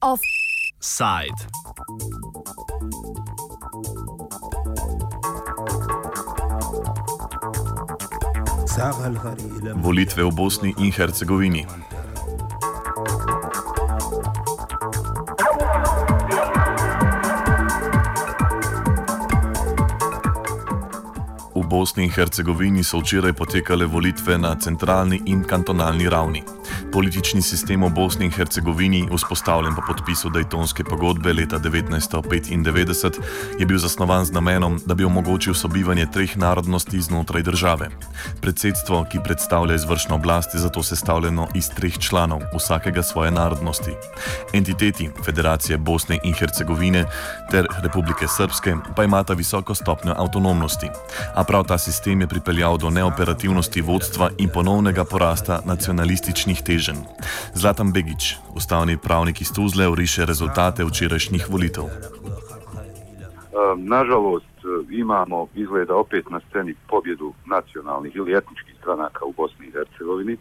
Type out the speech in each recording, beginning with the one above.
Offside. Volitve v Bosni in Hercegovini. Bosni in Hercegovini so včeraj potekale volitve na centralni in kantonalni ravni. Politični sistem v Bosni in Hercegovini, vzpostavljen po podpisu Daytonske pogodbe leta 1995, je bil zasnovan z namenom, da bi omogočil sobivanje treh narodnosti znotraj države. Predsedstvo, ki predstavlja izvršno oblast, je zato sestavljeno iz treh članov, vsakega svoje narodnosti. Entiteti Federacije Bosne in Hercegovine ter Republike Srpske pa imata visoko stopnjo avtonomnosti. A prav ta sistem je pripeljal do neoperativnosti vodstva in ponovnega porasta nacionalističnih teženj. Zlatan Begič, ustavni pravnik iz Tuzle, uriše rezultate včerajšnjih volitev. Nažalost, imamo izgleda opet na sceni pobjedu nacionalnih ili etničkih stranaka u Bosni i Hercegovini.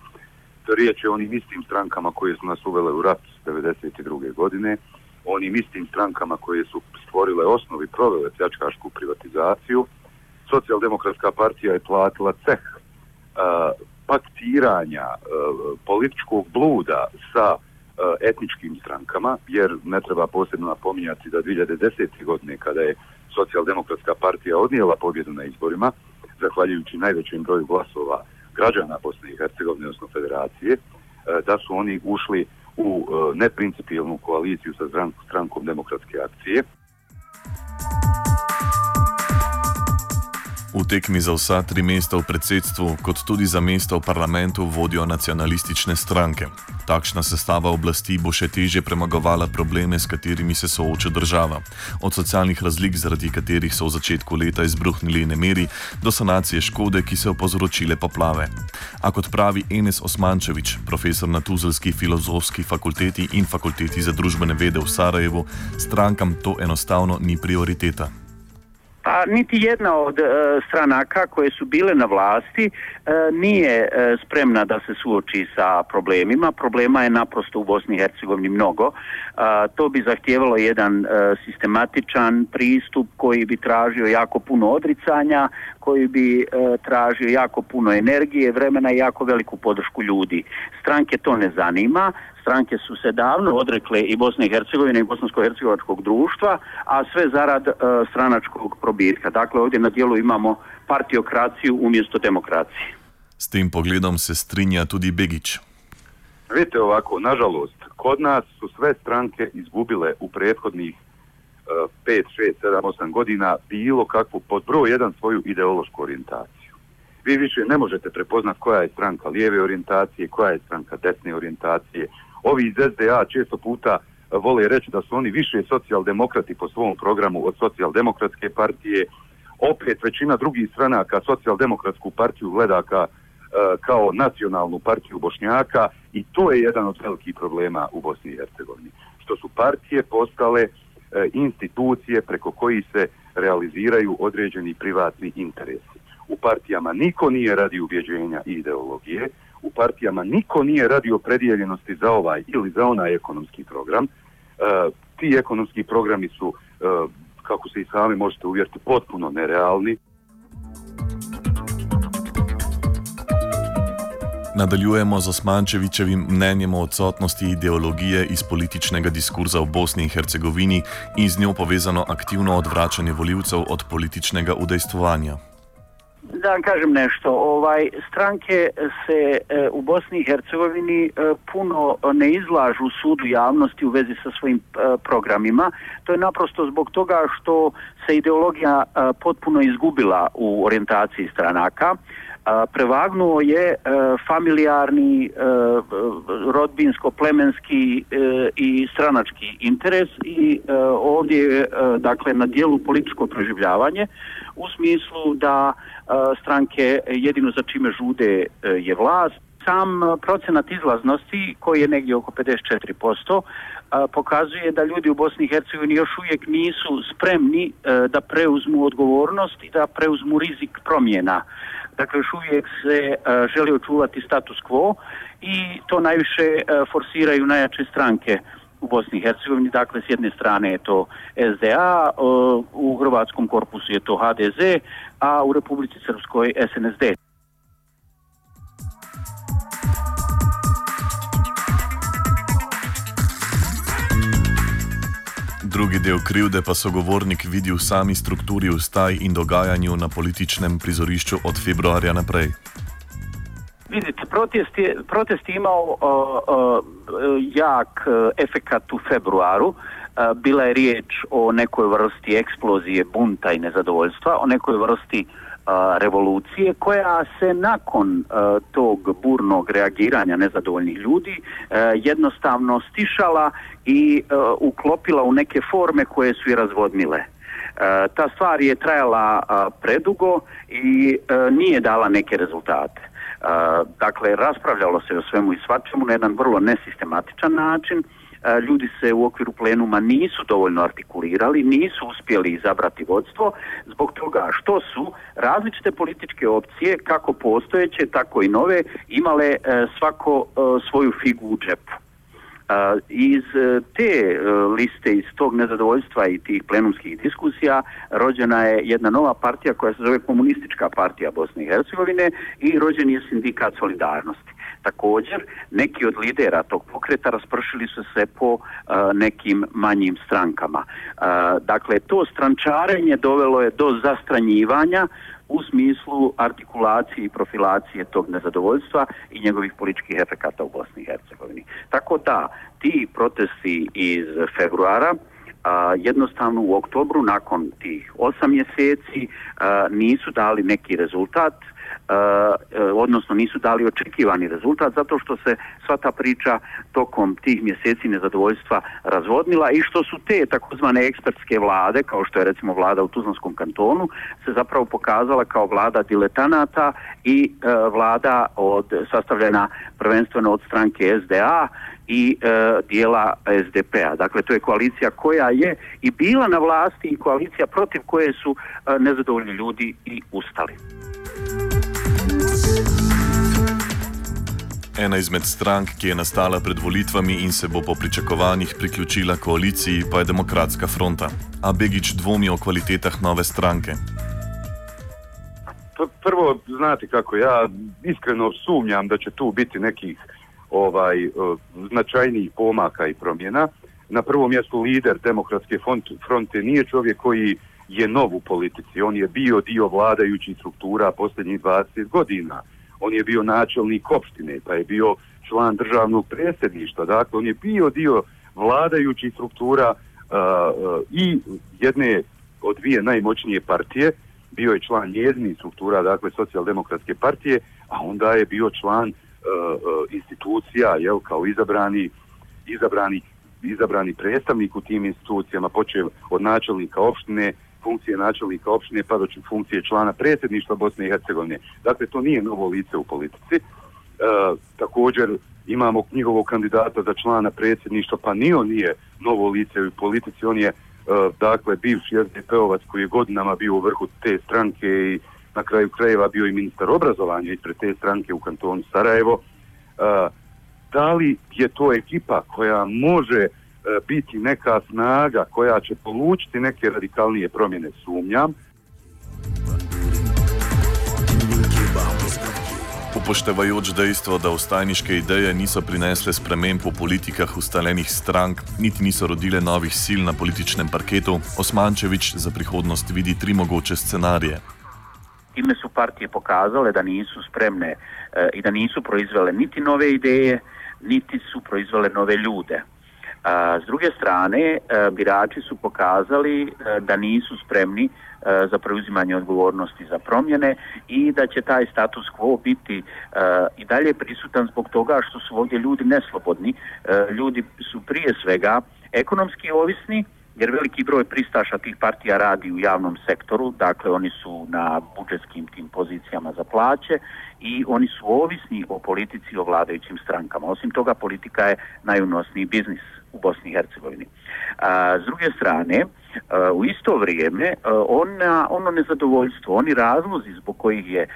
Riječ je o onim istim strankama koje su nas uvele u rat 1992. godine, onim istim strankama koje su stvorile osnovi, provele pljačkašku privatizaciju. Socijaldemokratska partija je platila ceh paktiranja političkog bluda sa etničkim strankama, jer ne treba posebno napominjati da 2010. godine kada je socijaldemokratska partija odnijela pobjedu na izborima, zahvaljujući najvećem broju glasova građana Bosne i Hercegovine, odnosno federacije, da su oni ušli u neprincipijelnu koaliciju sa strankom demokratske akcije. V tekmi za vsa tri mesta v predsedstvu, kot tudi za mesta v parlamentu, vodijo nacionalistične stranke. Takšna sestava oblasti bo še teže premagovala probleme, s katerimi se sooča država. Od socialnih razlik, zaradi katerih so v začetku leta izbruhnili nemeri, do sanacije škode, ki so povzročile poplave. A kot pravi Enes Osmančevič, profesor na Tuzelski filozofski fakulteti in fakulteti za družbene vede v Sarajevu, strankam to enostavno ni prioriteta. Pa niti jedna od e, stranaka koje su bile na vlasti e, nije e, spremna da se suoči sa problemima. Problema je naprosto u Bosni i Hercegovini mnogo. To bi zahtijevalo jedan sistematičan pristup koji bi tražio jako puno odricanja, koji bi tražio jako puno energije, vremena i jako veliku podršku ljudi. Stranke to ne zanima stranke su se davno odrekle i Bosne i Hercegovine i Bosansko-Hercegovačkog društva, a sve zarad e, stranačkog probitka. Dakle, ovdje na dijelu imamo partiokraciju umjesto demokracije. S tim pogledom se strinja tudi Begić. Vidite ovako, nažalost, kod nas su sve stranke izgubile u prethodnih 5, 6, 7, 8 godina bilo kakvu pod broj jedan svoju ideološku orijentaciju. Vi više ne možete prepoznat koja je stranka lijeve orijentacije, koja je stranka desne orijentacije, ovi iz SDA često puta vole reći da su oni više socijaldemokrati po svom programu od socijaldemokratske partije. Opet većina drugih stranaka socijaldemokratsku partiju gleda ka, kao nacionalnu partiju Bošnjaka i to je jedan od velikih problema u Bosni i Hercegovini. Što su partije postale institucije preko kojih se realiziraju određeni privatni interesi. U partijama niko nije radi ubjeđenja i ideologije, u partijama niko nije radi opredijeljenosti za ovaj ili za onaj ekonomski program. E, ti ekonomski programi su, e, kako se i sami možete uvjeriti, potpuno nerealni. Nadaljujemo z Osmančevičevim mnenjem o odsotnosti ideologije iz političnega diskurza v Bosni in Hercegovini in z njo povezano aktivno odvračanje voljivcev od političnega udejstvovanja. Da vam kažem nešto, ovaj, stranke se e, u Bosni i Hercegovini e, puno ne izlažu sudu javnosti u vezi sa svojim e, programima. To je naprosto zbog toga što se ideologija potpuno izgubila u orijentaciji stranaka. Prevagnuo je familijarni, rodbinsko-plemenski i stranački interes i ovdje je dakle na dijelu političko proživljavanje u smislu da stranke jedino za čime žude je vlast, Sam procenat izlaznosti koji je negdje oko 54% pokazuje da ljudi u Bosni i Hercegovini još uvijek nisu spremni da preuzmu odgovornost i da preuzmu rizik promjena. Dakle, još uvijek se želi očuvati status quo i to najviše forsiraju najjače stranke u Bosni i Hercegovini. Dakle, s jedne strane je to SDA, u Hrvatskom korpusu je to HDZ, a u Republici Srpskoj SNSD. Drugi del krivde pa sogovornik vidi v sami strukturi ustaj in dogajanju na političnem prizorišču od februarja naprej. Vidite, protest je, protest je imao uh, uh, jak uh, efekat u februaru. Bila je riječ o nekoj vrsti eksplozije, bunta i nezadovoljstva, o nekoj vrsti revolucije koja se nakon tog burnog reagiranja nezadovoljnih ljudi jednostavno stišala i uklopila u neke forme koje su i razvodnile. Ta stvar je trajala predugo i nije dala neke rezultate. Dakle, raspravljalo se o svemu i svačemu na jedan vrlo nesistematičan način. Ljudi se u okviru plenuma nisu dovoljno artikulirali, nisu uspjeli izabrati vodstvo zbog toga što su različite političke opcije, kako postojeće, tako i nove, imale e, svako e, svoju figu u džepu. Iz e, te e, liste, iz tog nezadovoljstva i tih plenumskih diskusija rođena je jedna nova partija koja se zove Komunistička partija Bosne i Hercegovine i rođen je sindikat solidarnosti. Također, neki od lidera tog pokreta raspršili su se po e, nekim manjim strankama. dakle, to strančarenje dovelo je do zastranjivanja u smislu artikulacije i profilacije tog nezadovoljstva i njegovih političkih efekata u Bosni i Hercegovini. Tako da ti protesti iz februara a, jednostavno u oktobru nakon tih osam mjeseci nisu dali neki rezultat E, odnosno nisu dali očekivani rezultat zato što se sva ta priča tokom tih mjeseci nezadovoljstva razvodnila i što su te takozvane ekspertske vlade, kao što je recimo vlada u Tuzlanskom kantonu, se zapravo pokazala kao vlada diletanata i e, vlada od sastavljena prvenstveno od stranke SDA i e, dijela SDP-a. Dakle, to je koalicija koja je i bila na vlasti i koalicija protiv koje su nezadovoljni ljudi i ustali. Ena izmed strank, ki je nastala pred volitvami in se bo po pričakovanjih priključila koaliciji, pa je Demokratska fronta. A Begič dvomi o kvalitetah nove stranke. Prvo, znate kako, ja iskreno sumnjam da će tu biti nekih ovaj, značajnijih pomaka i promjena. Na prvom mjestu lider Demokratske fronte nije čovjek koji je nov u politici. On je bio dio vladajućih struktura posljednjih 20 godina. On je bio načelnik opštine, pa je bio član državnog predsjedništva, dakle on je bio dio vladajućih struktura uh, i jedne od dvije najmoćnije partije, bio je član njezinih struktura, dakle socijaldemokratske partije, a onda je bio član uh, institucija, jel, kao izabrani, izabrani, izabrani predstavnik u tim institucijama, počeo od načelnika opštine, funkcije načelnika opštine pa do funkcije člana predsjedništva Bosne i Hercegovine. Dakle, to nije novo lice u politici. E, također imamo njihovog kandidata za člana predsjedništva, pa ni on nije novo lice u politici, on je e, dakle bivši SDP-ovac koji je godinama bio u vrhu te stranke i na kraju krajeva bio i ministar obrazovanja ispred te stranke u kantonu Sarajevo. E, da li je to ekipa koja može E, biti neka snaga koja će polučiti neke radikalnije promjene sumnjam. Upoštevajoč dejstvo, da ustajniške ideje niso prinesle sprememb po politikah ustaljenih strank, niti niso rodile novih sil na političnem parketu, Osmančevič za prihodnost vidi tri mogoče scenarije. Time su partije pokazale da nisu spremne e, i da nisu proizvele niti nove ideje, niti su proizvele nove ljude. S druge strane, e, birači su pokazali e, da nisu spremni e, za preuzimanje odgovornosti za promjene i da će taj status quo biti i dalje prisutan zbog toga što su ovdje ljudi neslobodni. Ljudi su prije svega ekonomski ovisni, jer veliki broj pristaša tih partija radi u javnom sektoru, dakle oni su na budžetskim tim pozicijama za plaće i oni su ovisni o politici o vladajućim strankama. Osim toga, politika je najunosniji biznis u Bosni i Hercegovini. A, s druge strane, u isto vrijeme ona, ono nezadovoljstvo, oni razlozi zbog kojih je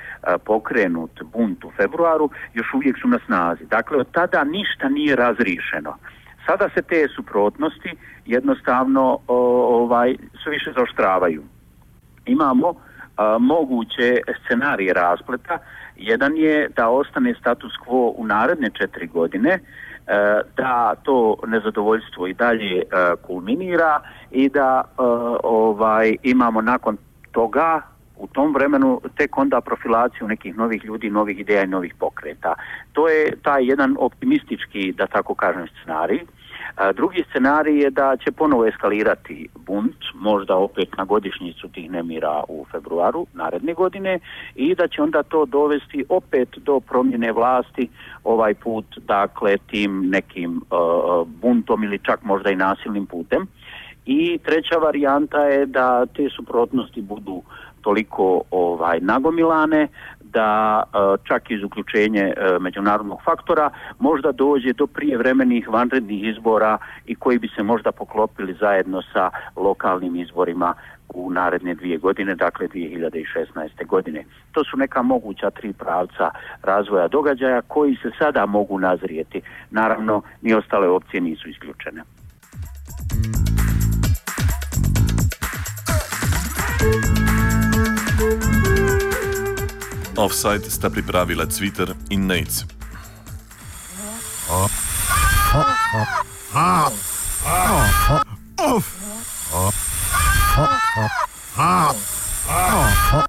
pokrenut bunt u februaru još uvijek su na snazi. Dakle, od tada ništa nije razrišeno. Sada se te suprotnosti jednostavno ovaj sve više zaoštravaju. Imamo moguće scenarije raspleta. Jedan je da ostane status quo u naredne četiri godine, e, da to nezadovoljstvo i dalje e, kulminira i da e, ovaj imamo nakon toga u tom vremenu tek onda profilaciju nekih novih ljudi, novih ideja i novih pokreta. To je taj jedan optimistički, da tako kažem, scenarij. Drugi scenarij je da će ponovo eskalirati bunt, možda opet na godišnjicu tih nemira u februaru naredne godine i da će onda to dovesti opet do promjene vlasti ovaj put, dakle, tim nekim buntom ili čak možda i nasilnim putem. I treća varijanta je da te suprotnosti budu toliko ovaj nagomilane da e, čak iz uključenje e, međunarodnog faktora možda dođe do prijevremenih vanrednih izbora i koji bi se možda poklopili zajedno sa lokalnim izborima u naredne dvije godine, dakle 2016. godine. To su neka moguća tri pravca razvoja događaja koji se sada mogu nazrijeti. Naravno, ni ostale opcije nisu isključene. Offside sta pripravila Twitter in Nates.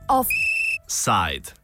Offside.